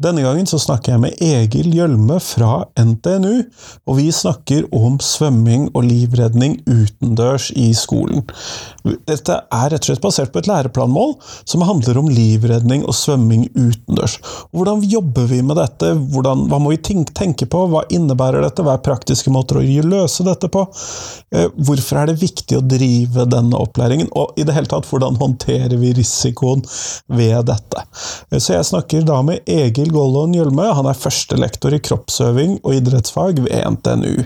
Denne gangen så snakker jeg med Egil Gjølme fra NTNU, og vi snakker om svømming og livredning utendørs i skolen. Dette er rett og slett basert på et læreplanmål som handler om livredning og svømming utendørs. Hvordan jobber vi med dette? Hvordan, hva må vi tenke på? Hva innebærer dette? Hva er praktiske måter å løse dette på? Eh, hvorfor er det viktig å drive denne opplæringen? Og i det hele tatt, hvordan håndterer vi risikoen ved dette? Eh, så jeg snakker da med Egil Gollon Gjølme. Han er førstelektor i kroppsøving og idrettsfag ved NTNU.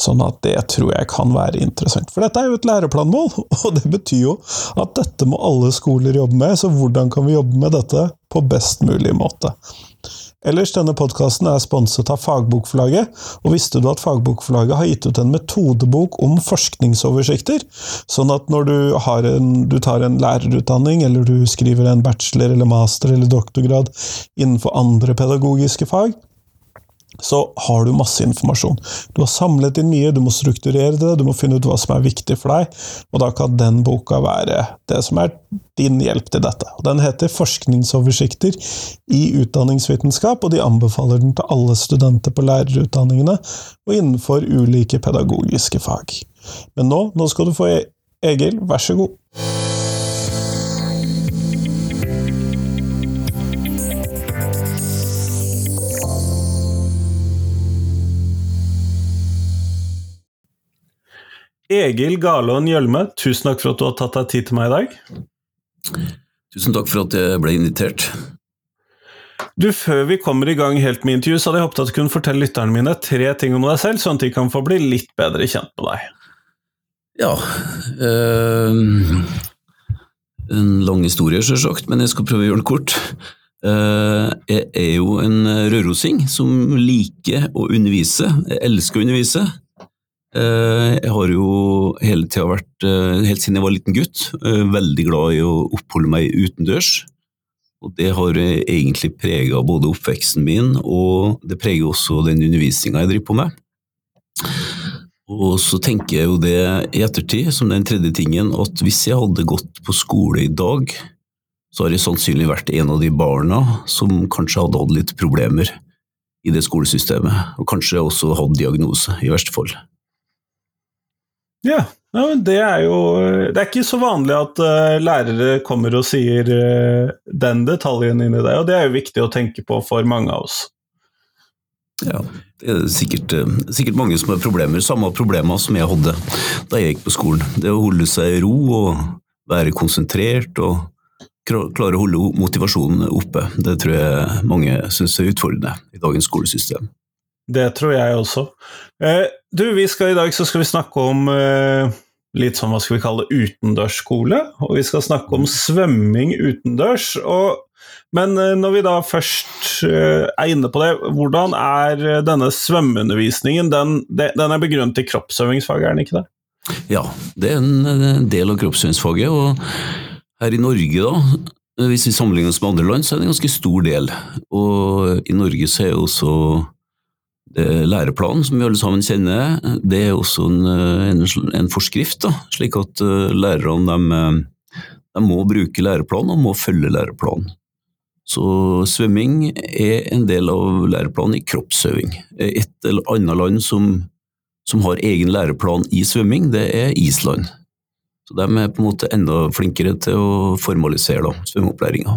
Sånn at det tror jeg kan være interessant. For dette er jo et læreplanmål, og det betyr jo at dette må alle skoler jobbe med. Så hvordan kan vi jobbe med dette på best mulig måte? Ellers, denne podkasten er sponset av Fagbokforlaget, og visste du at Fagbokforlaget har gitt ut en metodebok om forskningsoversikter? Sånn at når du, en, du, tar en lærerutdanning, eller du skriver en bachelor eller master eller doktorgrad innenfor andre pedagogiske fag, så har du masse informasjon. Du har samlet inn mye, du må strukturere det, du må finne ut hva som er viktig for deg, og da kan den boka være det som er din hjelp til dette. Den heter Forskningsoversikter i utdanningsvitenskap, og de anbefaler den til alle studenter på lærerutdanningene og innenfor ulike pedagogiske fag. Men nå, nå skal du få Egil, vær så god. Egil Galån Gjølme, tusen takk for at du har tatt deg tid til meg i dag. Tusen takk for at jeg ble invitert. Du, Før vi kommer i gang helt med intervju, så hadde jeg håpet at du kunne fortelle lytterne mine tre ting om deg selv, sånn at de kan få bli litt bedre kjent med deg. Ja øh, En lang historie, selvsagt, men jeg skal prøve å gjøre den kort. Uh, jeg er jo en rørosing som liker å undervise. Jeg elsker å undervise. Eh, jeg har jo hele tida vært, eh, helt siden jeg var liten gutt, eh, veldig glad i å oppholde meg utendørs. Og det har egentlig prega både oppveksten min, og det preger også den undervisninga jeg driver på med. Og så tenker jeg jo det i ettertid, som den tredje tingen, at hvis jeg hadde gått på skole i dag, så har jeg sannsynlig vært en av de barna som kanskje hadde hatt litt problemer i det skolesystemet, og kanskje også hatt diagnose, i verste fall. Ja, ja det er jo Det er ikke så vanlig at uh, lærere kommer og sier uh, den detaljen inni deg, og det er jo viktig å tenke på for mange av oss. Ja, det er sikkert, uh, sikkert mange som har problemer, samme problemer som jeg hadde da jeg gikk på skolen. Det å holde seg i ro og være konsentrert og klare å holde motivasjonen oppe, det tror jeg mange syns er utfordrende i dagens skolesystem. Det tror jeg også. Eh, du, vi skal I dag så skal vi snakke om eh, litt sånn hva skal vi kalle det, utendørsskole. Og vi skal snakke om svømming utendørs. Og, men eh, når vi da først eh, er inne på det, hvordan er eh, denne svømmeundervisningen? Den, den er begrunnet i kroppsøvingsfaget, er den ikke det? Ja, det er en del av kroppsøvingsfaget. Og her i Norge, da, hvis vi sammenligner oss med andre land, så er det en ganske stor del. Og i Norge så er jo også læreplanen, som vi alle sammen kjenner, det er også en, eh, en, en forskrift, da, slik at lærerne de, de må bruke læreplanen og må følge læreplanen. Så svømming er en del av læreplanen i kroppsøving. Et eller annet land som, som har egen læreplan i svømming, det er Island. Så de er på en måte enda flinkere til å formalisere svømmeopplæringa.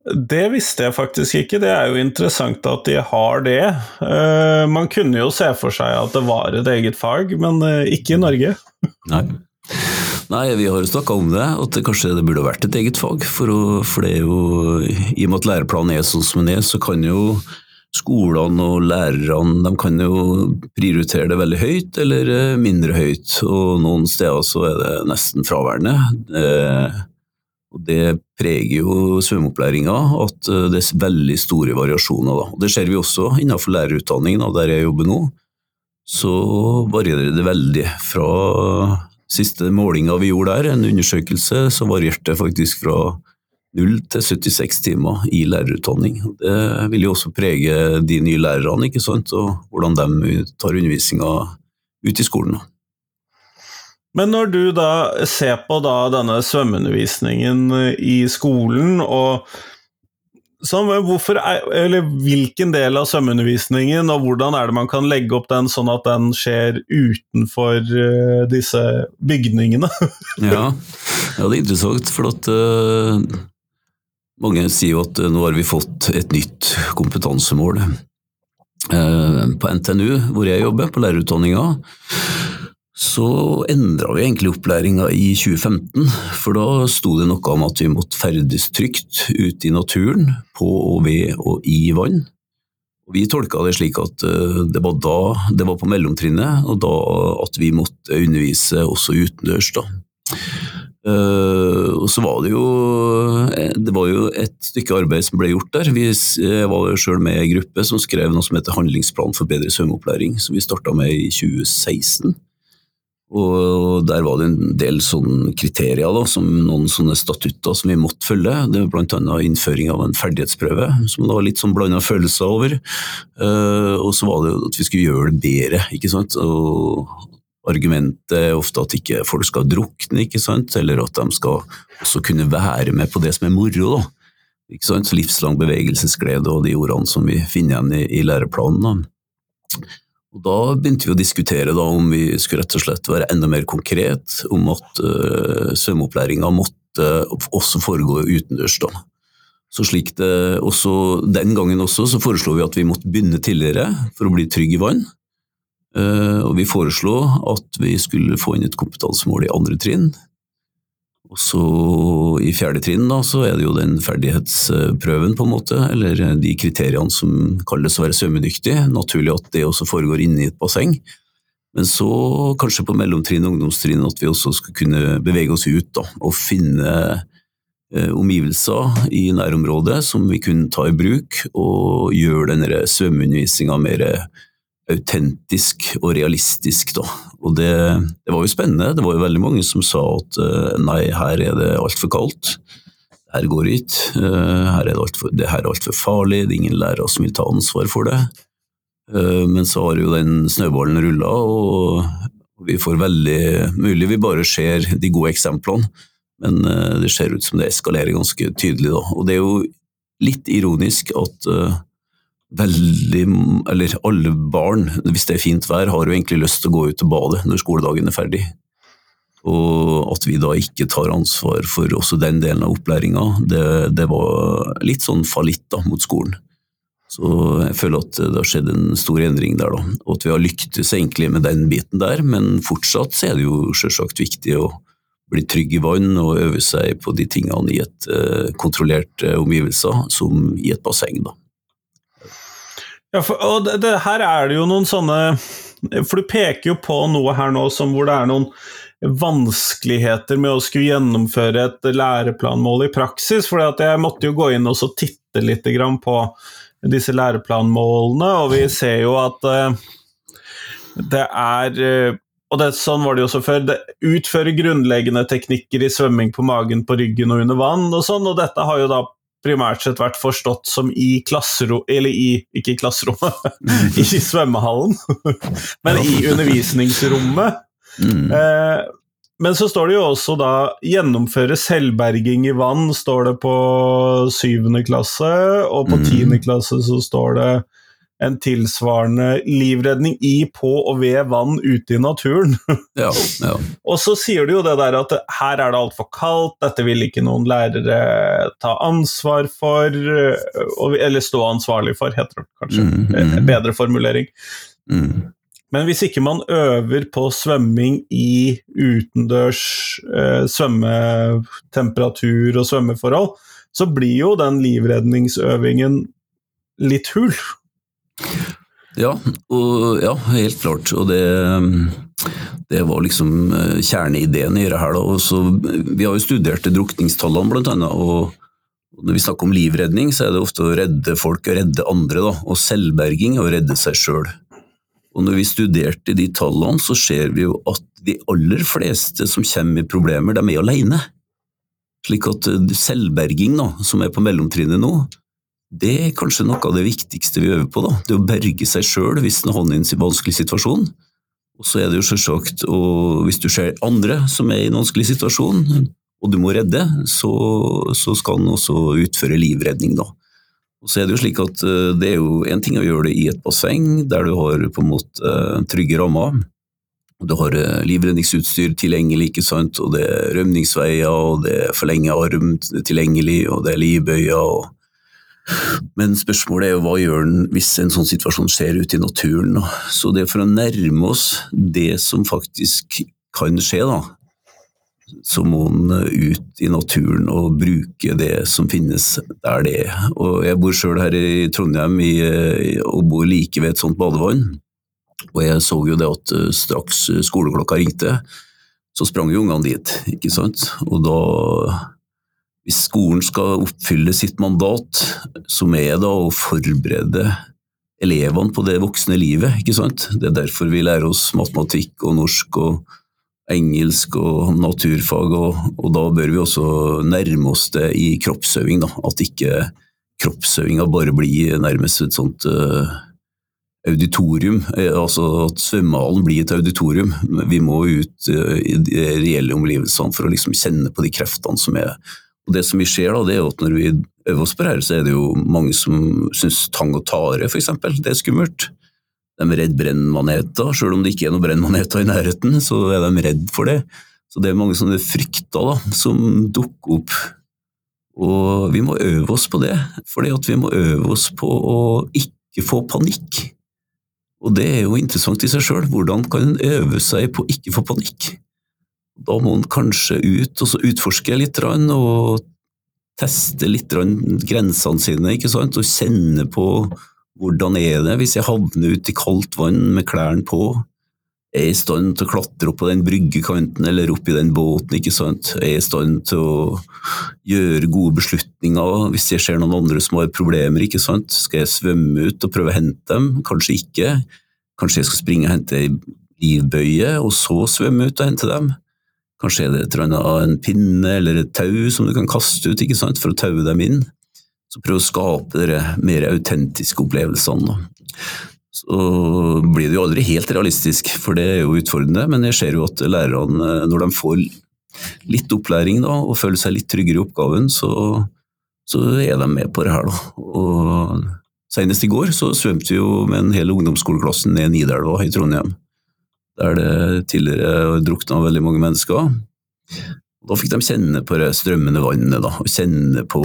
Det visste jeg faktisk ikke. Det er jo interessant at de har det. Uh, man kunne jo se for seg at det var et eget fag, men uh, ikke i Norge. Nei. Nei, vi har jo snakka om det, at det kanskje det burde vært et eget fag. For, å, for det er jo, I og med at læreplanen er sånn som den er, så kan jo skolene og lærerne de kan jo prioritere det veldig høyt eller eh, mindre høyt. Og noen steder så er det nesten fraværende. Eh, og Det preger jo svømmeopplæringa at eh, det er veldig store variasjoner. Da. Det ser vi også innenfor lærerutdanningen, der jeg jobber nå. Så varierer det veldig. Fra siste målinga vi gjorde der, en undersøkelse, så varierte det faktisk fra 0 til 76 timer i lærerutdanning. Det vil jo også prege de nye lærerne, ikke sant, og hvordan de tar undervisninga ut i skolen. Men når du da ser på da denne svømmeundervisningen i skolen, og sånn, hvorfor er, eller hvilken del av svømmeundervisningen, og hvordan er det man kan legge opp den sånn at den skjer utenfor uh, disse bygningene? ja. ja, det er interessant, for at uh, mange sier jo at uh, nå har vi fått et nytt kompetansemål. på NTNU, hvor jeg jobber, på lærerutdanninga, så endra vi egentlig opplæringa i 2015, for da sto det noe om at vi måtte ferdes trygt ute i naturen, på og ved og i vann. Vi tolka det slik at eh, det var da det var på mellomtrinnet, og da at vi måtte undervise også utendørs. da. Uh, og så var det jo eh, Det var jo et stykke arbeid som ble gjort der. Vi var sjøl med i en gruppe som skrev noe som heter Handlingsplan for bedre svømmeopplæring, som vi starta med i 2016. Og der var det en del sånne kriterier, da, som noen sånne statutter som vi måtte følge. Det var bl.a. innføring av en ferdighetsprøve, som det var litt sånn blanda følelser over. Uh, og så var det at vi skulle gjøre det bedre, ikke sant. Og argumentet er ofte at ikke folk skal drukne, ikke sant, eller at de skal også kunne være med på det som er moro. da. Ikke sant? Livslang bevegelsesglede og de ordene som vi finner igjen i, i læreplanen. da. Og Da begynte vi å diskutere om vi skulle rett og slett være enda mer konkret om at uh, svømmeopplæringa måtte også foregå utendørs. da. Så slik det også, Den gangen også så foreslo vi at vi måtte begynne tidligere for å bli trygg i vann. Uh, og vi foreslo at vi skulle få inn et kompetansemål i andre trinn, og så i fjerde trinn da, så er det jo den ferdighetsprøven, på en måte, eller de kriteriene som kalles å være svømmedyktig. Naturlig at det også foregår inne i et basseng. Men så, kanskje på mellomtrinn og ungdomstrinn, at vi også skal kunne bevege oss ut da, og finne eh, omgivelser i nærområdet som vi kunne ta i bruk, og gjøre denne svømmeundervisninga mer autentisk og realistisk, da. Og det, det, var jo spennende. Det var jo veldig mange som sa at eh, nei, her er det altfor kaldt. Her går det ikke. Eh, her er det, alt for, det her er altfor farlig. Det er ingen lærere som vil ta ansvar for det. Eh, men så har jo den snøballen rulla, og vi får veldig mulig vi bare ser de gode eksemplene, men det ser ut som det eskalerer ganske tydelig. da. Og det er jo litt ironisk at veldig, eller alle barn, hvis det er fint vær, har jo egentlig lyst til å gå ut og bade når skoledagen er ferdig. Og at vi da ikke tar ansvar for også den delen av opplæringa, det, det, var litt sånn fallitt da, mot skolen. Så jeg føler at det har skjedd en stor endring der, da. Og at vi har lyktes egentlig med den biten der, men fortsatt så er det jo selvsagt viktig å bli trygg i vann og øve seg på de tingene i et uh, kontrollert uh, omgivelser, som i et basseng, da. Ja, for, og det, det, her er det jo noen sånne For du peker jo på noe her nå som hvor det er noen vanskeligheter med å skulle gjennomføre et læreplanmål i praksis. For jeg måtte jo gå inn og titte litt på disse læreplanmålene, og vi ser jo at uh, det er uh, og det, sånn var det jo også før. Det utfører grunnleggende teknikker i svømming på magen, på ryggen og under vann og sånn, og dette har jo da primært sett vært forstått som i klasserom Eller i, ikke i klasserommet, i svømmehallen, men i undervisningsrommet. Mm. Eh, men så står det jo også da 'gjennomføre selvberging i vann', står det på syvende klasse, og på mm. tiende klasse så står det en tilsvarende livredning i, på og ved vann ute i naturen. Ja, ja. og så sier du jo det der at her er det altfor kaldt, dette vil ikke noen lærere ta ansvar for, eller stå ansvarlig for, heter det kanskje. Mm, mm. Bedre formulering. Mm. Men hvis ikke man øver på svømming i utendørs eh, svømmetemperatur og svømmeforhold, så blir jo den livredningsøvingen litt hul. Ja, og, ja, helt klart. Og det, det var liksom eh, kjerneideen i det her. Også, vi har jo studert drukningstallene, blant annet. og når vi snakker om livredning, så er det ofte å redde folk og redde andre. Da. Og selvberging er å redde seg sjøl. Og når vi studerte de tallene, så ser vi jo at de aller fleste som kommer i problemer, de er alene. Slik at eh, selvberging, da, som er på mellomtrinnet nå, det er kanskje noe av det viktigste vi øver på. da, Det å berge seg sjøl hvis en havner i en vanskelig situasjon. Og så er det jo selvsagt, og hvis du ser andre som er i en vanskelig situasjon, og du må redde, så, så skal en også utføre livredning, da. Og så er Det jo slik at eh, det er jo en ting å gjøre det i et basseng, der du har på en måte trygge rammer. Du har eh, livredningsutstyr tilgjengelig, ikke sant? og det er rømningsveier, og det er forlenget arm tilgjengelig, og det er livbøyer. Og... Men spørsmålet er jo hva gjør den hvis en sånn situasjon skjer ute i naturen? Så det er for å nærme oss det som faktisk kan skje, da, så må en ut i naturen og bruke det som finnes der det er. Og jeg bor sjøl her i Trondheim i, og bor like ved et sånt badevann. Og jeg så jo det at eh, straks skoleklokka ringte, så sprang jo ungene dit, ikke sant. Og da Hvis skolen skal oppfylle sitt mandat, som er da å forberede elevene på det voksne livet, ikke sant. Det er derfor vi lærer oss matematikk og norsk og engelsk og naturfag, og, og, da bør vi også nærme oss det i kroppsøving. Da. At ikke kroppsøvinga bare blir nærmest et sånt uh, auditorium. Eh, altså at svømmehallen blir et auditorium. Vi må ut uh, i de reelle omgivelsene for å liksom kjenne på de kreftene som er og Det som vi ser da, det er jo at når vi øver oss på det her, så er det jo mange som syns tang og tare f.eks. det er skummelt. De er redd brennmaneter, selv om det ikke er noen brennmaneter i nærheten, så er de redd for det. Så det er mange sånne frykter da, som dukker opp. Og vi må øve oss på det, fordi vi må øve oss på å ikke få panikk. Og det er jo interessant i seg sjøl, hvordan kan en øve seg på å ikke få panikk? Da må en kanskje ut og utforske litt og teste litt grensene sine, ikke sant? og kjenne på hvordan er det hvis jeg havner ute i kaldt vann med klærne på? Er jeg i stand til å klatre opp på den bryggekanten eller opp i den båten? ikke sant? Er jeg i stand til å gjøre gode beslutninger hvis jeg ser noen andre som har problemer? ikke sant? Skal jeg svømme ut og prøve å hente dem? Kanskje ikke. Kanskje jeg skal springe og hente ei livbøye, og så svømme ut og hente dem? Kanskje er det et eller annet, en pinne eller et tau som du kan kaste ut sant, for å taue dem inn? Så prøve å skape de mer autentiske opplevelsene. Så blir det jo aldri helt realistisk, for det er jo utfordrende, men jeg ser jo at lærerne, når de får litt opplæring da, og føler seg litt tryggere i oppgaven, så, så er de med på det her. Da. Og Senest i går så svømte vi jo med en hel ungdomsskoleklasse ned Nidelva i Trondheim, der det tidligere drukna veldig mange mennesker. Da fikk de kjenne på det strømmende vannet, da, og kjenne på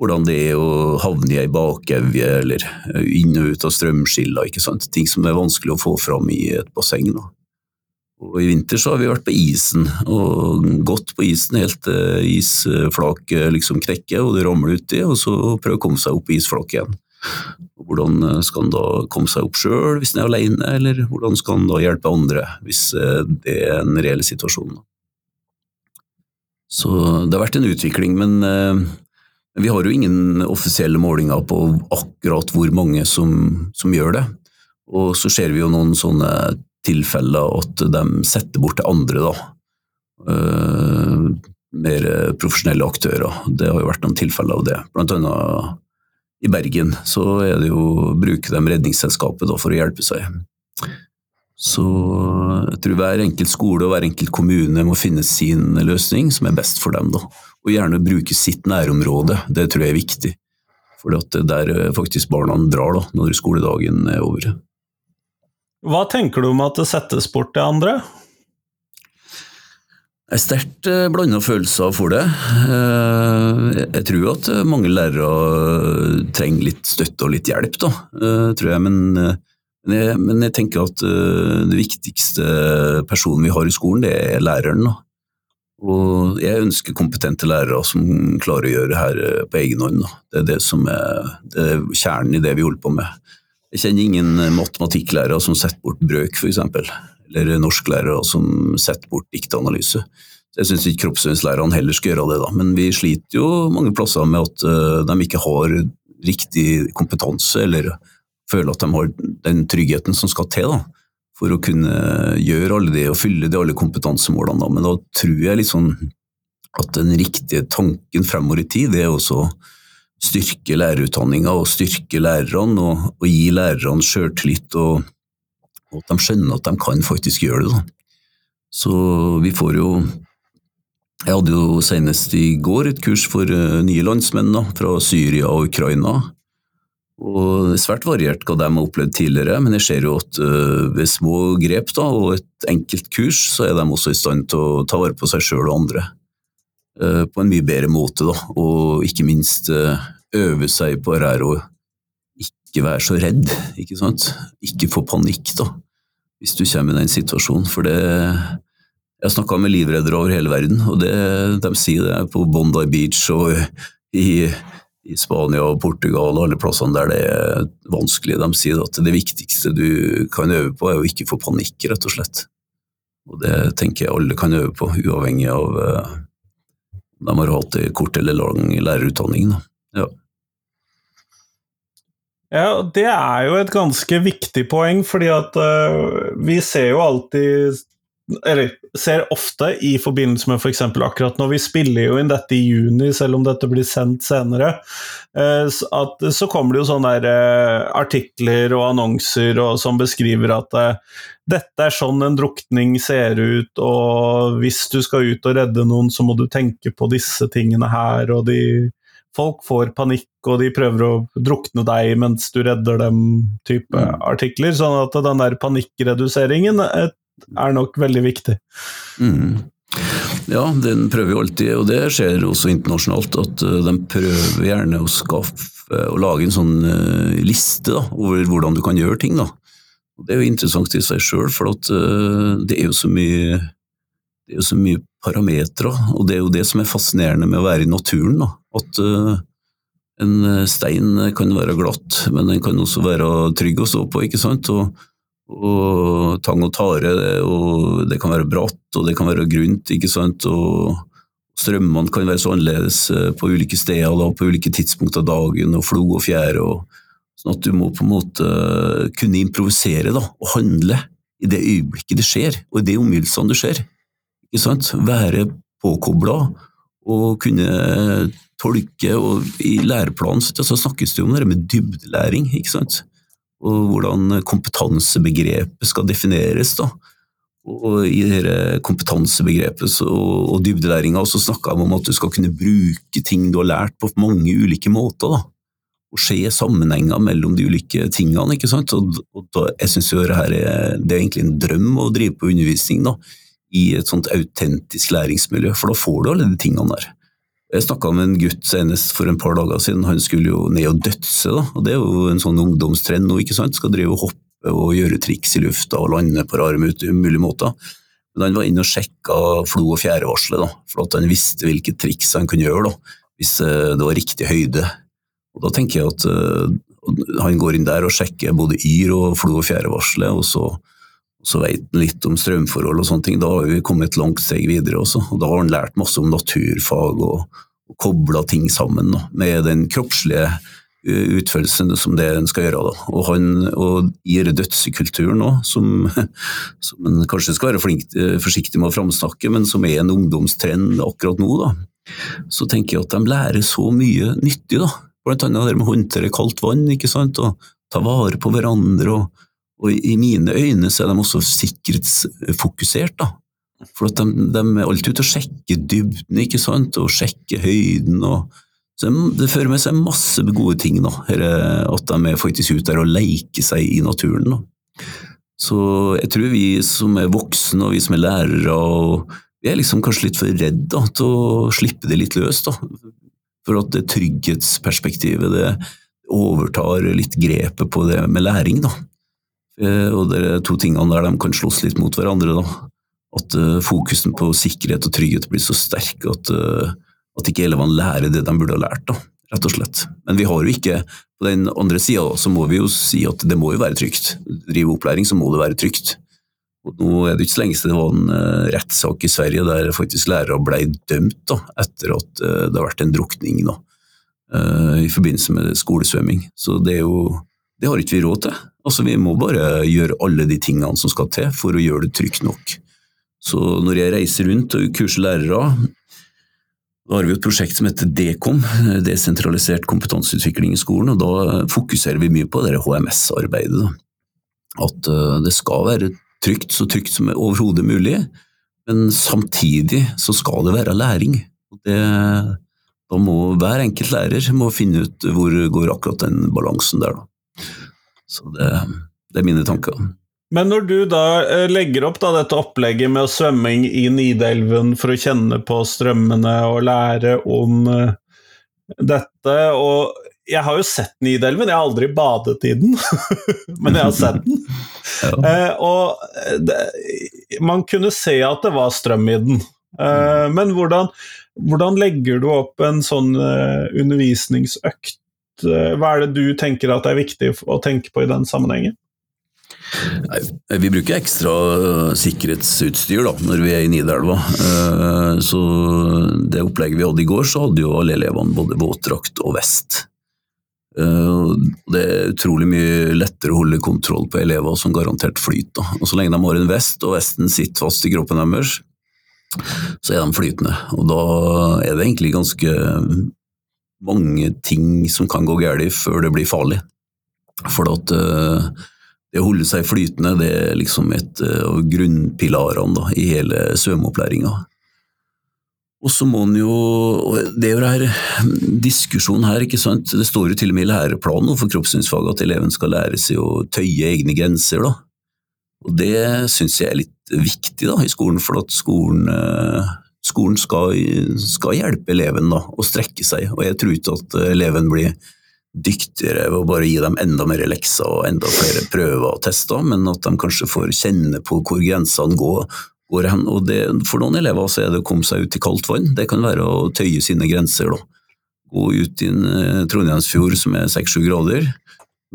hvordan det er å havne i ei bakevje eller inn og ut av strømskiller, ikke sant? ting som er vanskelig å få fram i et basseng. Da. Og I vinter så har vi vært på isen, og gått på isen helt til isflaket liksom knekker og det ramler uti, og så prøve å komme seg opp på isflaket igjen. Og hvordan skal en da komme seg opp sjøl hvis en er alene, eller hvordan skal en da hjelpe andre hvis eh, det er en reell situasjon? Så det har vært en utvikling, eh, men vi har jo ingen offisielle målinger på akkurat hvor mange som, som gjør det. Og så ser vi jo noen sånne tilfeller at de setter bort til andre, da. Uh, mer profesjonelle aktører. Det har jo vært noen tilfeller av det. Blant annet i Bergen så er det jo bruker de Redningsselskapet da, for å hjelpe seg. Så jeg tror hver enkelt skole og hver enkelt kommune må finne sin løsning som er best for dem. da og gjerne bruke sitt nærområde. Det tror jeg er viktig. For det er der faktisk barna drar da, når skoledagen er over. Hva tenker du om at det settes bort til andre? Jeg er sterkt eh, blanda følelser for det. Eh, jeg tror at mange lærere trenger litt støtte og litt hjelp, da, eh, tror jeg. Men, jeg, men jeg tenker at det viktigste personen vi har i skolen, det er læreren. Da. Og jeg ønsker kompetente lærere som klarer å gjøre det her eh, på egen hånd. Det er det som er, det er kjernen i det vi holder på med. Jeg kjenner ingen matematikklærere som setter bort brøk, f.eks. Eller norsklærere som setter bort diktanalyse. Jeg syns ikke kroppsøvingslærerne heller skal gjøre det, da. men vi sliter jo mange plasser med at eh, de ikke har riktig kompetanse, eller føler at de har den tryggheten som skal til. da for å kunne gjøre alle de og fylle de alle kompetansemålene. Men da tror jeg liksom at den riktige tanken fremover i tid, det er også å styrke lærerutdanninga og styrke lærerne og, og, gi lærerne sjøltillit og, og at de skjønner at de kan faktisk gjøre det. Da. Så vi får jo Jeg hadde jo senest i går et kurs for uh, nye landsmenn da, fra Syria og Ukraina. Og det er svært variert hva de har opplevd tidligere, men jeg ser jo at uh, ved små grep da, og et enkelt kurs, så er de også i stand til å ta vare på seg sjøl og andre. Uh, på en mye bedre måte, da, og ikke minst øve seg på det her å ikke være så redd, ikke sant. Ikke få panikk, da, hvis du kommer i den situasjonen. For det Jeg har snakka med livreddere over hele verden, og det, de sier det på Bondi Beach og i, i Spania og Portugal og alle plassene der det er vanskelig. De sier at det viktigste du kan øve på, er å ikke få panikk, rett og slett. Og det tenker jeg alle kan øve på, uavhengig av om de har hatt kort eller lang lærerutdanning. Da. Ja. Ja, det er jo et ganske viktig poeng, fordi at uh, vi ser jo alltid Eller ser ofte i forbindelse med f.eks. For akkurat når vi spiller jo inn dette i juni, selv om dette blir sendt senere, uh, at, så kommer det jo sånne der, uh, artikler og annonser og, som beskriver at dette er sånn en drukning ser ut, og hvis du skal ut og redde noen, så må du tenke på disse tingene her, og de folk får panikk, og de prøver å drukne deg mens du redder dem, type mm. artikler. Sånn at den der panikkreduseringen er nok veldig viktig. Mm. Ja, den prøver jo alltid, og det skjer også internasjonalt, at eh, de prøver gjerne å skaffe og lage en sånn uh, liste da, over hvordan du kan gjøre ting. da. Og Det er jo interessant i seg sjøl, for at, uh, det er jo så mye det er jo så mye parametere, og det er jo det som er fascinerende med å være i naturen. Da. At uh, en eh, stein kan være glatt, men den kan også være trygg å stå på, ikke sant. Og, og tang og tare, og det kan være bratt, og det kan være grunt, ikke sant. Og strømmene kan være så annerledes eh, på ulike steder da, på ulike tidspunkt av dagen, og flo og fjære. Og, sånn at du må på en måte kunne improvisere da, og handle i det øyeblikket det skjer, og i de omgivelsene det skjer. Være påkobla og kunne tolke. og I læreplanen så snakkes det om det med dybdelæring, ikke sant? og hvordan kompetansebegrepet skal defineres. da. Og I dette kompetansebegrepet og, dybdelæringa så snakka de om at du skal kunne bruke ting du har lært på mange ulike måter. da. Og se sammenhenger mellom de ulike tingene. ikke sant? Og, og da, jeg synes det, er, det er egentlig en drøm å drive på undervisning. da i et sånt autentisk læringsmiljø, for da får du alle de tingene der. Jeg snakka med en gutt senest for en par dager siden, han skulle jo ned og dødse, da. og det er jo en sånn ungdomstrend nå, ikke sant, skal drive og hoppe og gjøre triks i lufta og lande på rare mulige måter. Men han var inne og sjekka flo- og fjærevarselet, da, for at han visste hvilke triks han kunne gjøre da, hvis eh, det var riktig høyde. Og Da tenker jeg at uh, han går inn der og sjekker både yr og flo- og fjærevarselet, og så så vet han litt om strømforhold og sånne ting. Da har vi kommet et langt steg videre også. Og da har han lært masse om naturfag og, og kobla ting sammen da, med den kroppslige eh, utførelsen som det en skal gjøre. Da. Og, han, og dødsekulturen òg, som, som en kanskje skal være flink, eh, forsiktig med å framsnakke, men som er en ungdomstrend akkurat nå, da, så tenker jeg at de lærer så mye nyttig. da. Blant annet det med å håndtere kaldt vann, ikke sant, og ta vare på hverandre. og og i mine øyne så er de også sikkerhetsfokusert, da. For at de, de, er alltid ute og sjekker dybden, ikke sant, og sjekker høyden. og så Det fører med seg masse gode ting, da, at de er faktisk ute der og leker seg i naturen. da. Så jeg tror vi som er voksne og vi som er lærere, og vi er liksom kanskje litt for redde til å slippe det litt løs. da. For at det trygghetsperspektivet det overtar litt grepet på det med læring. da. Eh, og det er to tingene der de kan slåss litt mot hverandre. da. At uh, fokusen på sikkerhet og trygghet blir så sterk at, uh, at ikke elevene lærer det de burde ha lært. da, rett og slett. Men vi har jo ikke På den andre sida så må vi jo si at det må jo være trygt. Drive opplæring, så må det være trygt. Og nå er det ikke så lenge siden det var en rettssak i Sverige der faktisk lærere ble dømt da, etter at det har vært en drukning da, i forbindelse med skolesvømming. Så det er jo det har ikke vi råd til. Altså, Vi må bare gjøre alle de tingene som skal til for å gjøre det trygt nok. Så når jeg reiser rundt og kurser lærere, da har vi et prosjekt som heter Dekom, desentralisert kompetanseutvikling i skolen, og da fokuserer vi mye på det HMS-arbeidet. At uh, det skal være trygt, så trygt som overhodet mulig, men samtidig så skal det være læring. Det, da må hver enkelt lærer må finne ut hvor går akkurat den balansen der. Da. Så det, det er mine tanker. Men når du da eh, legger opp da dette opplegget med svømming i Nidelven for å kjenne på strømmene og lære om uh, dette, og jeg har jo sett Nidelven, jeg har aldri badet i den, men jeg har sett den. uh, og det, man kunne se at det var strøm i den. Eh, men hvordan, hvordan, legger du opp en sånn undervisningsøkt? Hva er det du tenker at er viktig å tenke på i den sammenhengen? Vi bruker ekstra sikkerhetsutstyr da, når vi er i Nidelva. Eh, så det opplegget vi hadde i går, så hadde jo alle elevene både våtdrakt og vest. Eh, det er utrolig mye lettere å holde kontroll på elever som garantert flyter. Og Så lenge de har en vest, og vesten sitter fast i kroppen deres, så er de flytende. Og da er det egentlig ganske mange ting som kan gå galt før det blir farlig. For at uh, det å holde seg flytende det er liksom et eh, av grunnpilarene da, i hele svømmeopplæringa. Og så må en jo Det er jo her diskusjonen her, ikke sant. Det står jo til og med i læreplanen for kroppssynsfag at eleven skal lære seg å tøye egne grenser. da. Og det syns jeg er litt viktig da, i skolen, for at skolen, eh, skolen skal, skal, hjelpe eleven da, å strekke seg. Og jeg tror ikke at eleven blir dyktigere ved å bare gi dem enda mer lekser og enda flere prøver og tester, men at de kanskje får kjenne på hvor grensene går. går hen. Og det, for noen elever så er det å komme seg ut i kaldt vann, det kan være å tøye sine grenser. Da. Gå ut i en eh, Trondheimsfjord som er seks-sju grader,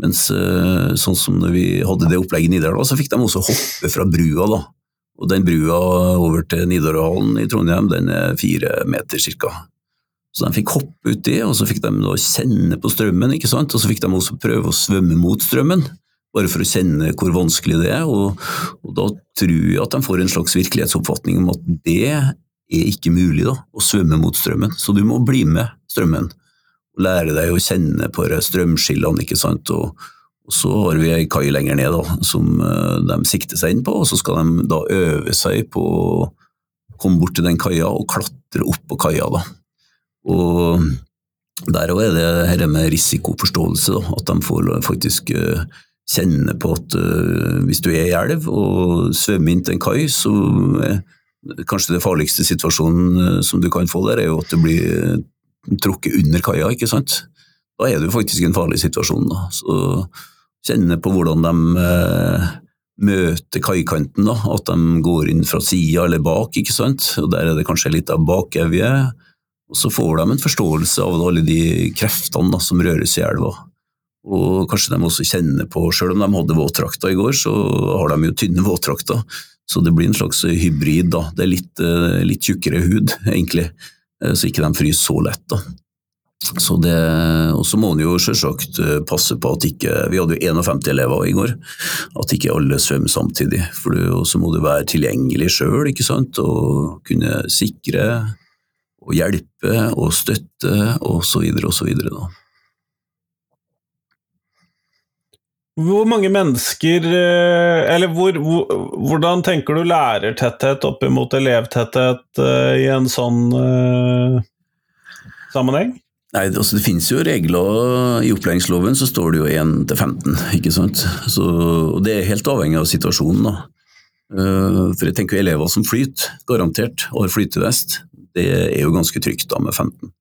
mens eh, sånn som vi hadde det opplegget i Nidarøy, så fikk de også hoppe fra brua. da. Og den brua over til Nidarøhallen i Trondheim, den er fire meter cirka. Så de fikk hoppe uti, og så fikk de da kjenne på strømmen, ikke sant? og så fikk de også prøve å svømme mot strømmen, bare for å kjenne hvor vanskelig det er. Og, og da tror jeg at de får en slags virkelighetsoppfatning om at det er ikke mulig da, å svømme mot strømmen, så du må bli med strømmen. og Lære deg å kjenne på strømskillene, ikke sant. Og, så har vi ei kai lenger ned da, som eh, de sikter seg inn på, og så skal de da øve seg på å komme bort til den kaia og klatre opp på kaia. da. Og der òg er det dette med risikoforståelse, da, at de får faktisk uh, kjenne på at uh, hvis du er i elv og svømmer inn til en kai, så er kanskje det farligste situasjonen som du kan få der, er jo at du blir trukket under kaia, ikke sant. Da er jo faktisk en farlig situasjon. Da. Så kjenne på hvordan de møter kaikanten, da, at de går inn fra sida eller bak, ikke sant. Og der er det kanskje litt av bakevje og så får de en forståelse av alle de kreftene da, som røres i elva. Og kanskje de også kjenner på, selv om de hadde våtdrakter i går, så har de jo tynne våtdrakter. Så det blir en slags hybrid. da. Det er litt, eh, litt tjukkere hud, egentlig, eh, så ikke de fryser så lett. da. Så det, og så må en jo selvsagt eh, passe på at ikke Vi hadde jo 51 elever i går. At ikke alle svømmer samtidig. For så må du være tilgjengelig sjøl og kunne sikre og hjelpe og støtte osv. osv. Hvor mange mennesker eh, Eller hvor, hvordan tenker du lærertetthet opp mot elevtetthet eh, i en sånn uh, sammenheng? Nei, altså Det finnes jo regler i opplæringsloven, så står det jo 1 til 15. ikke sant? Så, og Det er helt avhengig av situasjonen. da. For jeg tenker jo elever som flyter, garantert, og har flytevest, det er jo ganske trygt da med 15.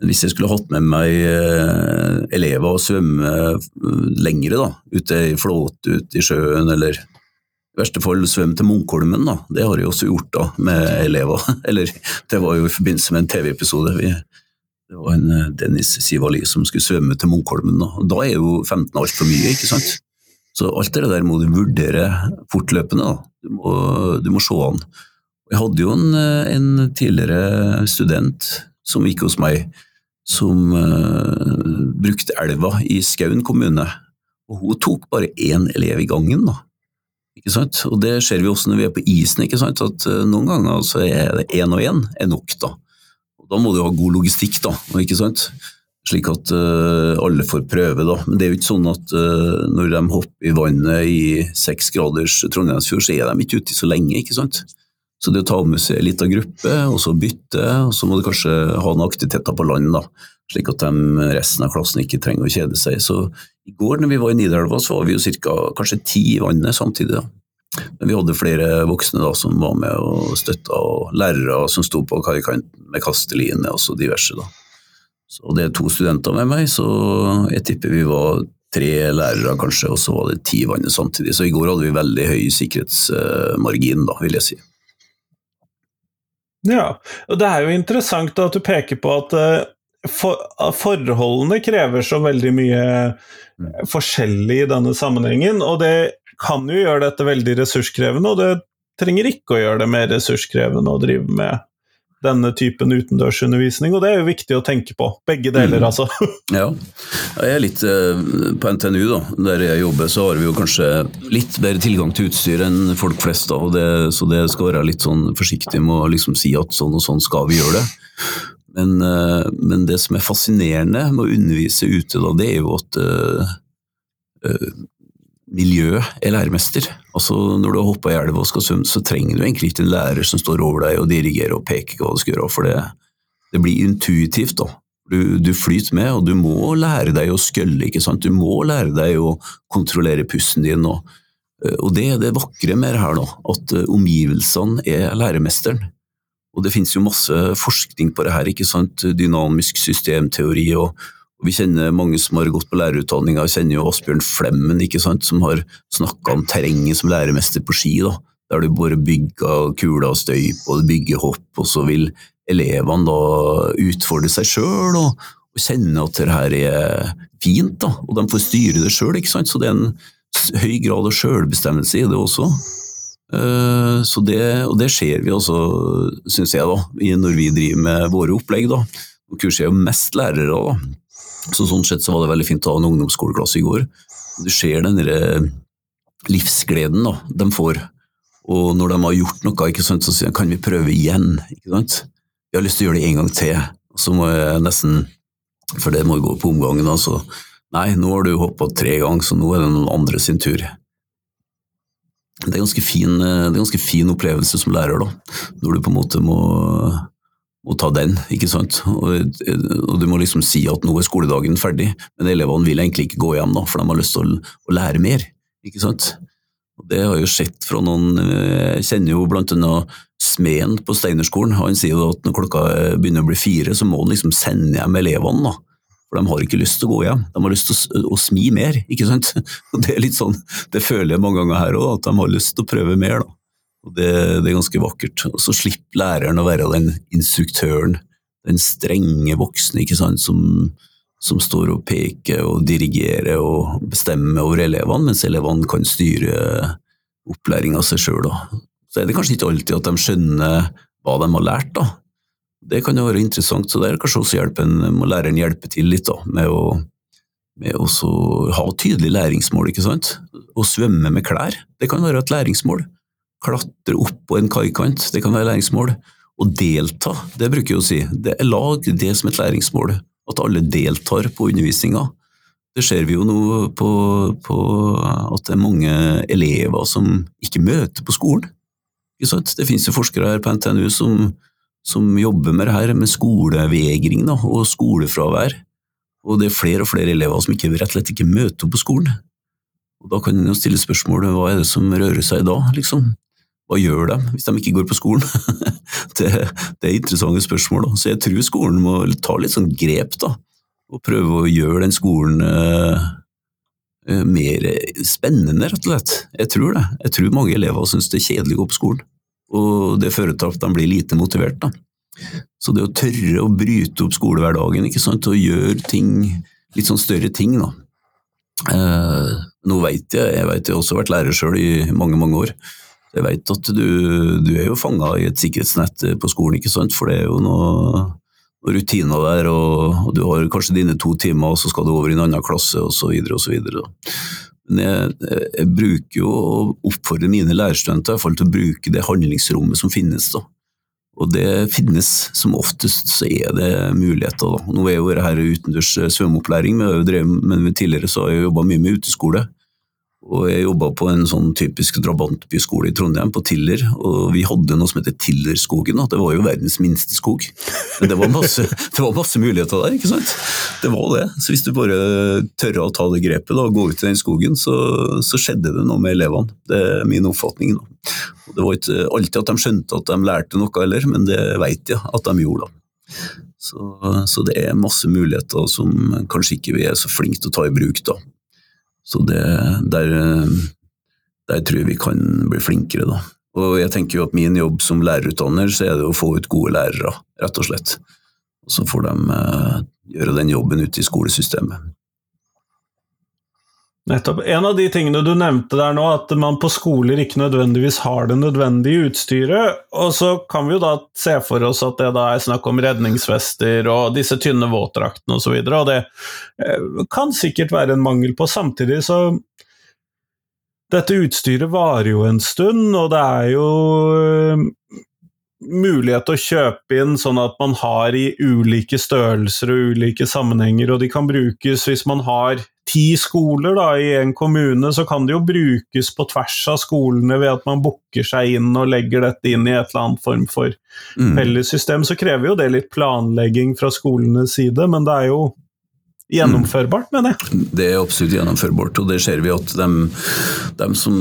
Men hvis jeg skulle hatt med meg eh, elever og svømme eh, lengre, da, ute i flåte ute i sjøen, eller i verste fall svømme til Munkholmen, da. Det har jeg også gjort da, med elever. Eller det var jo i forbindelse med en TV-episode. Det var en eh, Dennis Sivali som skulle svømme til Munkholmen. Da. da er jo 15 altfor mye, ikke sant? Så alt det der må du vurdere fortløpende. Da. Du må, du må se an. Jeg hadde jo en, eh, en tidligere student som gikk hos meg, som uh, brukte elva i Skaun kommune. Og hun tok bare én elev i gangen, da. Ikke sant? Og det ser vi også når vi er på isen, ikke sant? at uh, noen ganger så er det én og én er nok. Da Og da må du ha god logistikk, da. ikke sant? Slik at uh, alle får prøve, da. Men det er jo ikke sånn at uh, når de hopper i vannet i seks graders Trondheimsfjord, så er de ikke ute så lenge, ikke sant. Så det å ta med seg en liten gruppe, og så bytte, og så må du kanskje ha noen aktiviteter på land, da. Slik at de, resten av klassen ikke trenger å kjede seg. Så i går når vi var i Nidelva, så var vi jo cirka, kanskje ti i vannet samtidig. da. Men vi hadde flere voksne da som var med og støtta, og lærere som sto på kaikanten med kasteline og så diverse. da. Så det er to studenter med meg, så jeg tipper vi var tre lærere kanskje, og så var det ti vannet samtidig. Så i går hadde vi veldig høy sikkerhetsmargin, da, vil jeg si. Ja, og det er jo interessant at du peker på at for, forholdene krever så veldig mye mm. forskjellig i denne sammenhengen, og det kan jo gjøre dette veldig ressurskrevende, og det trenger ikke å gjøre det mer ressurskrevende å drive med denne typen utendørsundervisning, og det er jo viktig å tenke på. Begge deler, mm. altså. ja. Jeg er litt eh, på NTNU, da, der jeg jobber, så har vi jo kanskje litt bedre tilgang til utstyr enn folk flest, da, det, så det skal være litt sånn forsiktig med å liksom si at sånn og sånn skal vi gjøre det. Men, eh, men det som er fascinerende med å undervise ute, da, det er jo at uh, miljø er læremester. Altså Når du har hoppa i elva og skal svømme, så trenger du egentlig ikke en lærer som står over deg og dirigerer og peker hva du skal gjøre, for det, det blir intuitivt. da. Du, du, flyter med, og du må lære deg å skølle, ikke sant. Du må lære deg å kontrollere pusten din. Og, og det er det vakre med det her, da, at omgivelsene er læremesteren. Og det finnes jo masse forskning på det her, ikke sant. Dynamisk systemteori og vi kjenner mange som har gått på lærerutdanninga, kjenner jo Asbjørn Flemmen, ikke sant, som har snakka om terrenget som læremester på ski. da, Der du bare bygger kuler og støyp og du bygger hopp, og så vil elevene da utfordre seg sjøl og, og, kjenne at det her er fint, da, og de får styre det sjøl. Så det er en høy grad av sjølbestemmelse i det også. Uh, så det, og det ser vi også, syns jeg, da, når vi driver med våre opplegg. da. Kurset er jo mest lærere, da. Så sånn sett så var det veldig fint å ha en ungdomsskoleklasse i går. Du ser den derre livsgleden da, de får. Og når de har gjort noe, ikke sant, så sier de kan vi prøve igjen. ikke sant? 'Jeg har lyst til å gjøre det en gang til. Så må jeg nesten, for det må gå på omgangen, altså. Nei, nå har du hoppa tre ganger, så nå er det noen andre sin tur. Det er en ganske fin, eh, det er ganske fin opplevelse som lærer, da. Når du på en måte må å ta den, ikke sant. Og, og, du må liksom si at nå er skoledagen ferdig, men elevene vil egentlig ikke gå hjem, da, for de har lyst til å, å lære mer, ikke sant. Og det har jo sett fra noen Jeg kjenner jo blant annet smeden på Steinerskolen. Han sier jo at når klokka begynner å bli fire, så må han liksom sende hjem elevene, da. For de har ikke lyst til å gå hjem, de har lyst til å, å smi mer, ikke sant. Og det er litt sånn, det føler jeg mange ganger her òg, at de har lyst til å prøve mer, da. Og det, det, er ganske vakkert. Og så slipper læreren å være den instruktøren, den strenge voksne ikke sant, som, som står og peker og dirigerer og bestemmer over elevene, mens elevene kan styre opplæringa seg sjøl. Så er det kanskje ikke alltid at de skjønner hva de har lært. da. Det kan jo være interessant, så der kanskje også hjelpen, må læreren hjelpe til litt da, med å, med å ha tydelige læringsmål. ikke sant? Å svømme med klær, det kan være et læringsmål klatre opp på en kaikant, det kan være læringsmål. Å delta, det bruker jeg å si. Det er lag det som et læringsmål. At alle deltar på undervisninga. Det ser vi jo nå på, på, at det er mange elever som ikke møter på skolen. Det finnes jo forskere her på NTNU som, som jobber med det her, med skolevegring da, og skolefravær. Og det er flere og flere elever som ikke, rett og slett ikke møter på skolen. Og Da kan en stille spørsmålet hva er det som rører seg da, liksom? Hva gjør de hvis de ikke går på skolen? det, det, er interessante spørsmål. Da. Så jeg tror skolen må ta litt sånn grep, da, og prøve å gjøre den skolen uh, mer spennende, rett og slett. Jeg tror det. Jeg tror mange elever syns det er kjedelig å gå på skolen, og det fører til at de blir lite motivert. da. Så det å tørre å bryte opp skolehverdagen ikke sant, og gjøre ting, litt sånn større ting, da. Uh, nå vet jeg, jeg vet jeg har også vært lærer sjøl i mange, mange år. Jeg vet at du, du er jo fanga i et sikkerhetsnett på skolen, ikke sant? for det er jo noe, noe rutiner der, og, og, du har kanskje dine to timer, og så skal du over i en annen klasse, osv. osv. Men jeg, jeg, bruker jo å oppfordre mine lærerstudenter til å bruke det handlingsrommet som finnes. da. Og det finnes som oftest, så er det muligheter. Da. Nå er jo dette utendørs svømmeopplæring, men tidligere så har jeg jobba mye med uteskole. Og jeg jobba på en sånn typisk drabantbyskole i Trondheim, på Tiller. Og vi hadde noe som heter Tillerskogen. Det var jo verdens minste skog. Men det var, masse, det var masse muligheter der, ikke sant. Det var det. Så hvis du bare tørra å ta det grepet og gå ut i den skogen, så, så, skjedde det noe med elevene. Det er min oppfatning. Da. Det var ikke alltid at de skjønte at de lærte noe heller, men det vet jeg at de gjorde. da. Så, så, det er masse muligheter som kanskje ikke vi er så flinke til å ta i bruk. da. Så det, der, der tror jeg vi kan bli flinkere, da. Og jeg tenker jo at min jobb som lærerutdanner, så er det å få ut gode lærere, rett og slett. Og så får de eh, gjøre den jobben ute i skolesystemet. Nettopp. En av de tingene du nevnte der nå, at man på skoler ikke nødvendigvis har det nødvendige utstyret. Og så kan vi jo da se for oss at det da er snakk om redningsvester og disse tynne våtdraktene osv. Og, så og det eh, kan sikkert være en mangel på. Samtidig så Dette utstyret varer jo en stund, og det er jo eh, mulighet til å kjøpe inn sånn at man har i ulike størrelser og ulike sammenhenger, og de kan brukes hvis man har ti skoler da, i en kommune, så kan det jo brukes på tvers av skolene ved at man booker seg inn og legger dette inn i et eller annet form for mm. fellessystem. Så krever jo det litt planlegging fra skolenes side, men det er jo gjennomførbart, mener jeg. Det er absolutt gjennomførbart, og det ser vi at de, de som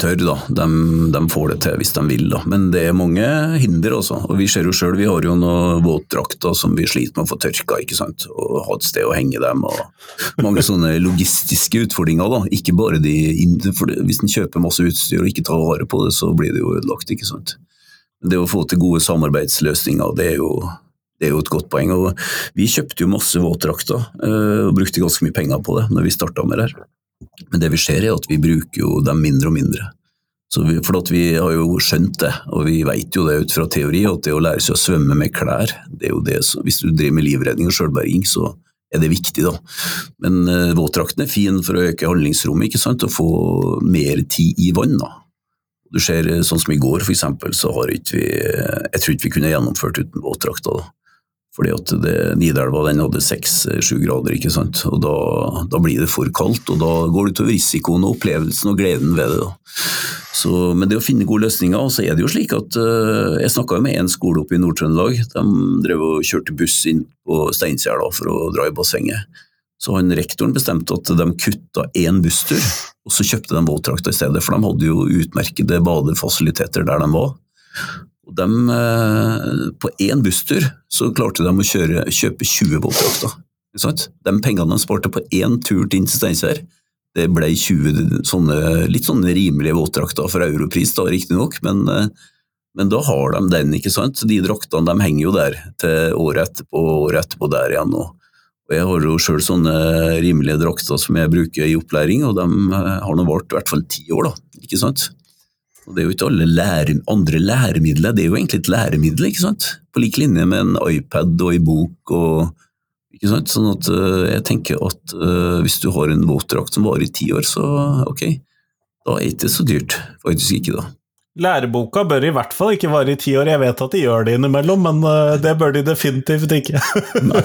tør, da, de, de, får det til hvis de vil. Da. Men det er mange hinder, altså. Og vi ser jo sjøl, vi har jo noen våtdrakter som vi sliter med å få tørka, ikke sant. Og ha et sted å henge dem. og Mange sånne logistiske utfordringer, da. Ikke bare de for Hvis en kjøper masse utstyr og ikke tar vare på det, så blir det jo ødelagt, ikke sant. Det å få til gode samarbeidsløsninger, det er jo det er jo et godt poeng. og Vi kjøpte jo masse våtdrakter eh, og brukte ganske mye penger på det når vi starta med det her. Men det vi ser er at vi bruker jo dem mindre og mindre. Vi, for vi har jo skjønt det, og vi vet jo det ut fra teori, at det å lære seg å svømme med klær det er jo det, Hvis du driver med livredning og sjølberging, så er det viktig, da. Men uh, våtdrakten er fin for å øke handlingsrommet ikke sant? og få mer tid i vann. da. Du ser Sånn som i går, for eksempel, så har ikke vi Jeg tror ikke vi kunne gjennomført uten våtdrakta, da. Fordi at det, Nidelva den hadde seks-sju grader, ikke sant? og da, da, blir det for kaldt. og Da går det utover risikoen og opplevelsen og gleden ved det. Så, men det å finne gode løsninger, så er det jo slik at uh, Jeg snakka med en skole oppe i Nord-Trøndelag. De drev og kjørte buss inn på Steinkjer for å dra i bassenget. Så han rektoren bestemte at de kutta én busstur, og så kjøpte de våtdrakter i stedet. For de hadde jo utmerkede badefasiliteter der de var. Og de, eh, på én busstur så klarte de å kjøre, kjøpe 20 våtdrakter. De pengene de sparte på én tur til Steinkjer, det ble 20 sånne, litt sånne rimelige våtdrakter for europris, da riktignok, men, eh, men da har de den, ikke sant. De draktene de henger jo der til året etterpå og året etterpå der igjen. Og, og jeg har jo sjøl sånne rimelige drakter som jeg bruker i opplæring, og de eh, har nå vart i hvert fall ti år, da. ikke sant. Og Det er jo ikke alle lære, andre læremidler, det er jo egentlig et læremiddel, ikke sant? på lik linje med en iPad og en bok. og ikke sant? Sånn at uh, jeg tenker at uh, hvis du har en våtdrakt som varer i ti år, så ok, da er det ikke så dyrt. Faktisk ikke, da. Læreboka bør i hvert fall ikke vare i ti år. Jeg vet at de gjør det innimellom, men eh, det bør de definitivt ikke. Nei,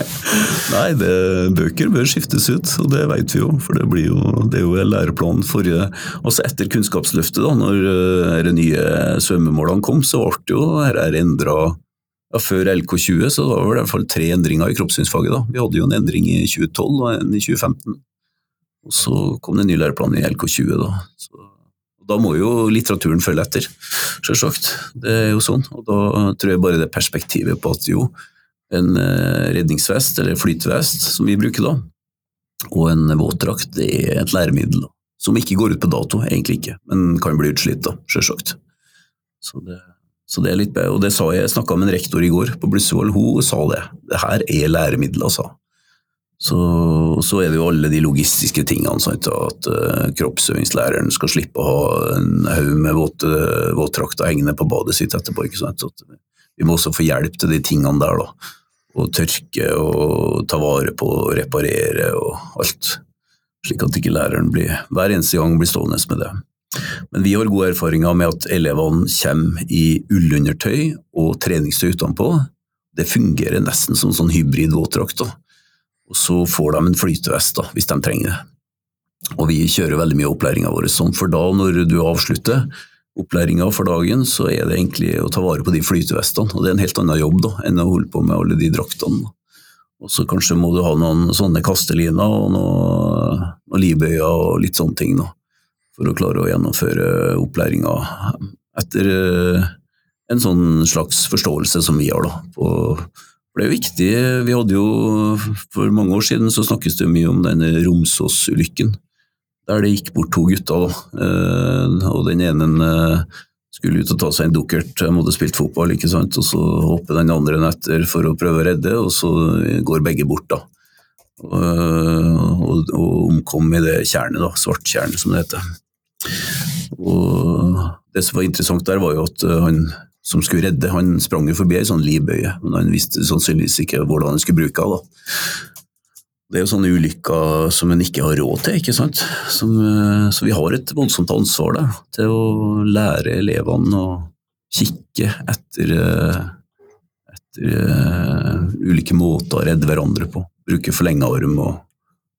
Nei det, bøker bør skiftes ut, og det vet vi jo. For det, blir jo, det er jo læreplanen forrige Altså etter Kunnskapsløftet, da når eh, de nye svømmemålene kom, så ble jo dette endra ja, Før LK20 så var det i hvert fall tre endringer i kroppssynsfaget. da. Vi hadde jo en endring i 2012 og en i 2015. Og så kom det en ny læreplan i LK20. da. Da må jo litteraturen følge etter, selvsagt. Det er jo sånn. Og da tror jeg bare det perspektivet på at jo, en eh, redningsvest, eller flytvest, som vi bruker da, og en våtdrakt, det er et læremiddel. Som ikke går ut på dato, egentlig ikke, men kan bli utslitt, da, selvsagt. Så det, så det er litt bedre. Og det sa jeg, jeg snakka med en rektor i går på Blussevoll, hun sa det. Det her er læremiddel, sa så, så, er det jo alle de logistiske tingene. Sant? At uh, kroppsøvingslæreren skal slippe å ha en haug med våtdrakter hengende på badet sitt etterpå. Ikke sant? At vi må også få hjelp til de tingene der. da. Å tørke og ta vare på og reparere og alt. Slik at ikke læreren blir, hver eneste gang blir stående med det. Men vi har gode erfaringer med at elevene kommer i ullundertøy og treningstøy utenpå. Det fungerer nesten som sånn hybrid våtdrakt. Og så får de en flytevest da, hvis de trenger det. Og vi kjører veldig mye opplæringa vår sånn, for da når du avslutter opplæringa for dagen, så er det egentlig å ta vare på de flytevestene. Og det er en helt annen jobb da, enn å holde på med alle de draktene. Og så kanskje må du ha noen sånne kasteliner og noen, noen livbøyer og litt sånne ting. da for å klare å gjennomføre opplæringa etter eh, en sånn slags forståelse som vi har. Da. For det er jo viktig, vi hadde jo For mange år siden så snakkes det mye om denne Romsås-ulykken, der det gikk bort to gutter. Eh, og den ene eh, skulle ut og ta seg en dukkert, hadde spilt fotball, ikke sant? og så hopper den andre etter for å prøve å redde, og så går begge bort. da. Og, og, og omkom i det tjernet, da, svarttjernet som det heter. Og det som var interessant der, var jo at eh, han som skulle redde, han sprang jo forbi ei sånn livbøye, men han visste sannsynligvis ikke hvordan han skulle bruke henne. Det er jo sånne ulykker som en ikke har råd til, ikke sant. Som, eh, så vi har et voldsomt ansvar der, til å lære elevene å kikke etter, eh, etter ulike måter å redde hverandre på. Bruke forlenga arm og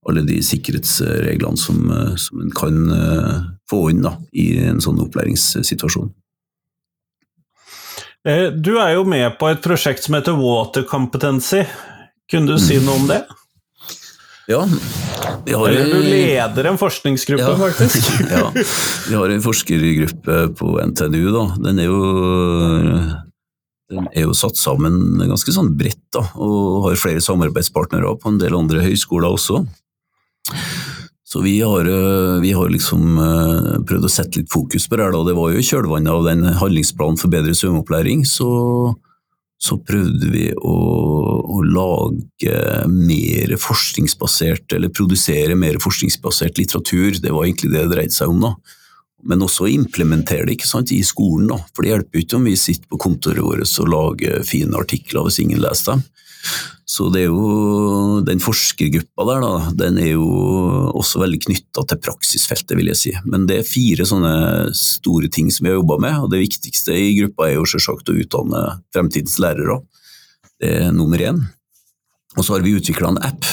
alle de sikkerhetsreglene som, som en kan få inn da, i en sånn opplæringssituasjon. Eh, du er jo med på et prosjekt som heter Water Competency. Kunne du si noe om det? Ja. Vi har, du leder en forskningsgruppe, ja, faktisk. ja. Vi har en forskergruppe på NTNU. Da. Den er jo, den er jo satt sammen ganske sånn bredt, da, og har flere samarbeidspartnere på en del andre høyskoler også. Så vi har, eh, vi har liksom eh, prøvd å sette litt fokus på det. Da. Det var jo i kjølvannet av den handlingsplanen for bedre svømmeopplæring, så, så prøvde vi å, å, lage mer forskningsbasert, eller produsere mer forskningsbasert litteratur. Det var egentlig det det dreide seg om. da. Men også implementere det ikke sant, i skolen. da. For det hjelper ikke om vi sitter på kontoret vårt og lager fine artikler hvis ingen leser dem. Så det er jo den forskergruppa der, da, den er jo også veldig knytta til praksisfeltet, vil jeg si. Men det er fire sånne store ting som vi har jobba med, og det viktigste i gruppa er jo selvsagt å utdanne fremtidens lærere. Det er nummer én. Og så har vi utvikla en app.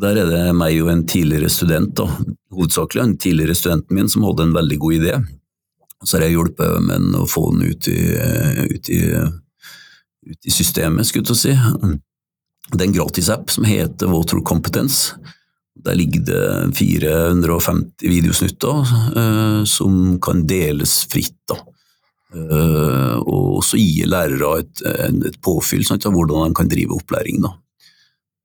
Der er det meg og en tidligere student, da, hovedsakelig en tidligere studenten min, som hadde en veldig god idé. Så har jeg hjulpet med å få den ut i, ut i, ut i systemet, skulle jeg si. Det er en gratisapp som heter Water Competence. Der ligger det 450 videosnutter uh, som kan deles fritt. da. Uh, og så gir lærere et, et påfyll sant, av hvordan de kan drive opplæring. da.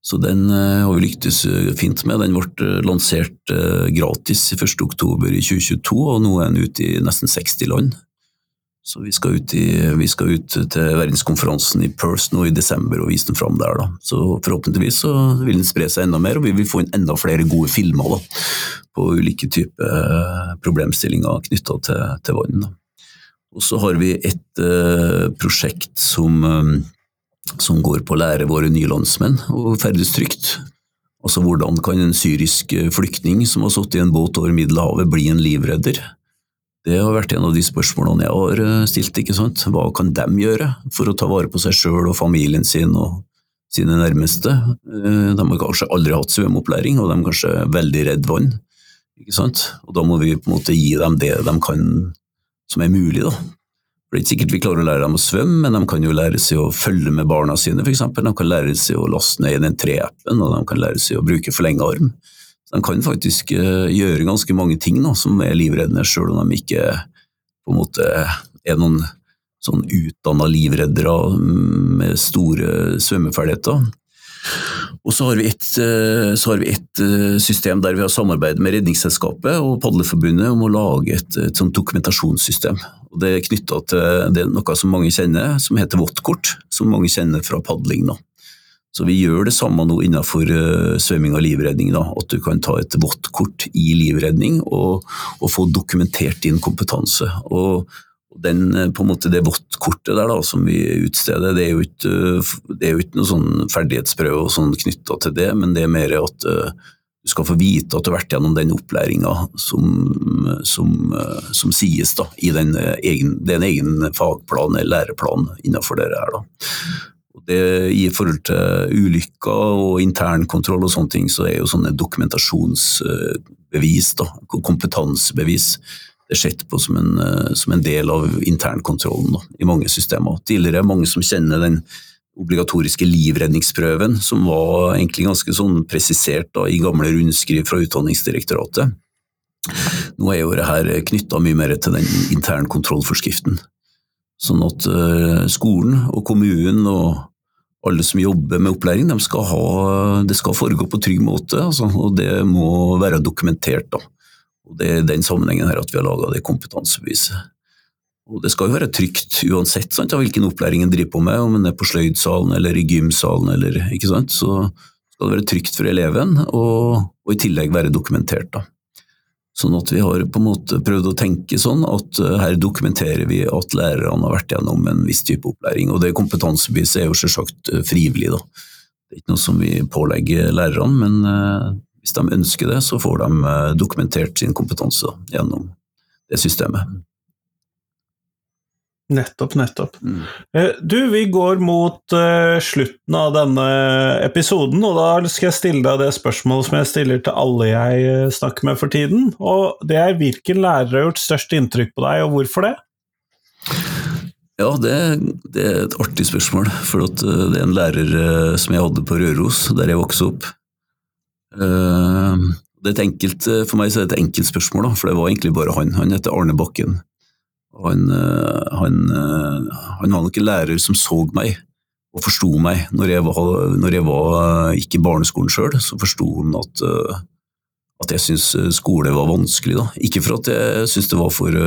Så den uh, har vi lyktes fint med. Den ble lansert gratis 1.10 i 2022, og nå er den ute i nesten 60 land. Så vi skal, ut i, vi skal ut til verdenskonferansen i Perth nå i desember og vise den fram der. Da. Så forhåpentligvis så vil den spre seg enda mer, og vi vil få inn enda flere gode filmer da, på ulike typer eh, problemstillinger knytta til, til, vann. Og så har vi et uh, prosjekt som, um, som, går på å lære våre nye landsmenn å ferdes trygt. Altså hvordan kan en syrisk flyktning som har sittet i en båt over Middelhavet, bli en livredder? Det har vært en av de spørsmålene jeg har eh, stilt. ikke sant? Hva kan de gjøre for å ta vare på seg sjøl og familien sin og sine nærmeste? Eh, de har kanskje aldri hatt svømmeopplæring, og de er kanskje veldig redd vann. ikke sant? Og Da må vi på en måte gi dem det de kan som er mulig. da. Det er ikke sikkert vi klarer å lære dem å svømme, men de kan jo lære seg å følge med barna sine, f.eks. De kan lære seg å laste ned i den tre-appen, og de kan lære seg å bruke forlenga arm. De kan faktisk uh, gjøre ganske mange ting da, som er livreddende, sjøl om de ikke måte er noen sånn utdanna livreddere med store svømmeferdigheter. Og så har, et, uh, så har vi et, uh, system der vi har samarbeidet med Redningsselskapet og Padleforbundet om å lage et, et sånt dokumentasjonssystem. Og det er knytta til noe som mange kjenner, som heter våttkort, som mange kjenner fra padling. da. Så vi gjør det samme nå innenfor uh, svømming og livredning. Da, at du kan ta et våttkort i livredning og, og, få dokumentert din kompetanse. Og den, eh, måte Det våttkortet der som vi utsteder, det er jo ikke, det er jo ikke noe sånn ferdighetsprøve sånn knytta til det, men det er mer at du skal få vite at du har vært gjennom den opplæringa som, som, som, sies da, i den egen, den egen fagplan eller læreplan innenfor det her. Da. Det, I forhold til ulykker og internkontroll og sånne ting, så er jo sånne dokumentasjonsbevis, da, kompetansebevis, det er sett på som en, som en del av internkontrollen da, i mange systemer. Tidligere er mange som kjenner den obligatoriske livredningsprøven, som var egentlig ganske sånn presisert da, i gamle rundskriv fra Utdanningsdirektoratet. Nå er jo det her knytta mye mer til den internkontrollforskriften. Sånn at uh, skolen og kommunen og alle som jobber med opplæring, de skal ha, det skal foregå på trygg måte, altså, og det må være dokumentert. Da. Og Det er i den sammenhengen her at vi har laga det kompetansebeviset. Og det skal jo være trygt uansett sant, av hvilken opplæring en driver på med, om en er på sløydsalen eller i gymsalen eller ikke sant. Så skal det være trygt for eleven, og, og i tillegg være dokumentert. da. Sånn at vi har på en måte prøvd å tenke sånn at uh, her dokumenterer vi at lærerne har vært gjennom en viss type opplæring. Og det kompetansebeviset er jo selvsagt uh, frivillig, da. Det er ikke noe som vi pålegger lærerne, men uh, hvis de ønsker det, så får de dokumentert sin kompetanse gjennom det systemet. Nettopp, nettopp. Mm. Eh, du, vi går mot uh, slutten av denne episoden, og da skal jeg stille deg det spørsmålet som jeg stiller til alle jeg uh, snakker med for tiden. Og det er hvilken lærer har gjort størst inntrykk på deg, og hvorfor det? Ja, det, det er et artig spørsmål, for at, uh, det er en lærer som jeg hadde på Røros, der jeg vokste opp. det er et enkelt, for meg så er det et enkelt spørsmål, da, for det var egentlig bare han. Han heter Arne Bakken. Han, eh, han, eh, han, var nok en lærer som så meg og forsto meg. Når jeg var, når jeg var eh, ikke i barneskolen sjøl, så forsto han at, at jeg syntes skole var vanskelig. Da. Ikke for at jeg syntes det var for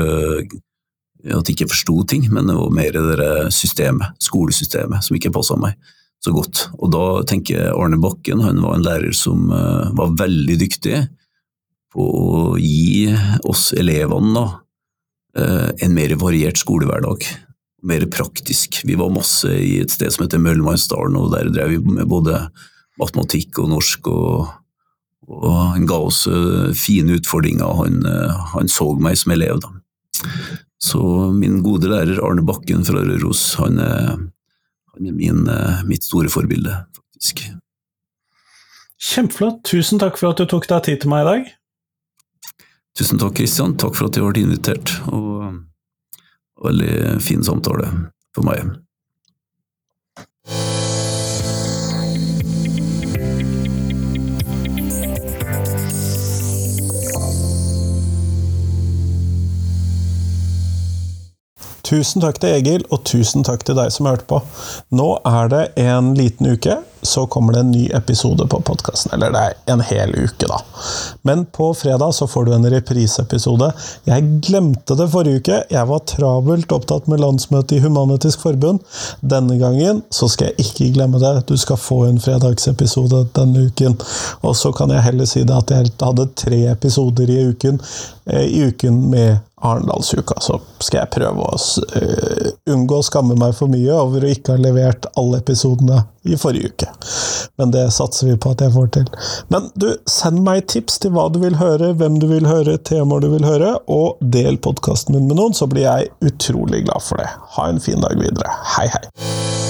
at jeg ikke forsto ting, men det var mer det systemet, skolesystemet, som ikke passa meg så godt. Og da tenker jeg Arne Bakken han var en lærer som var veldig dyktig på å gi oss elevene da, en mer variert skolehverdag. Mer praktisk. Vi var masse i et sted som heter Møllemannsdalen, og der drev vi med både matematikk og norsk. og, og Han ga oss eh, fine utfordringer, han, eh, han så meg som elev. da. Så min gode lærer Arne Bakken fra Røros, han han er min, mitt store forbilde, faktisk. Kjempeflott. Tusen takk for at du tok deg tid til meg i dag. Tusen takk, Kristian. Takk for at jeg ble invitert. Og veldig fin samtale for meg. Tusen takk til Egil, og tusen takk til deg som hørte på. Nå er det en liten uke så kommer det en ny episode på podkasten. Eller det er en hel uke, da. Men på fredag så får du en repriseepisode. Jeg glemte det forrige uke. Jeg var travelt opptatt med landsmøtet i Human-Etisk Forbund. Denne gangen så skal jeg ikke glemme det. Du skal få en fredagsepisode denne uken. Og så kan jeg heller si det at jeg hadde tre episoder i uken. Eh, I uken med Arendalsuka, så skal jeg prøve å uh, unngå å skamme meg for mye over å ikke ha levert alle episodene i forrige uke. Men det satser vi på at jeg får til. Men du, send meg tips til hva du vil høre, hvem du vil høre, temaer du vil høre, og del podkasten min med noen, så blir jeg utrolig glad for det. Ha en fin dag videre. Hei, hei!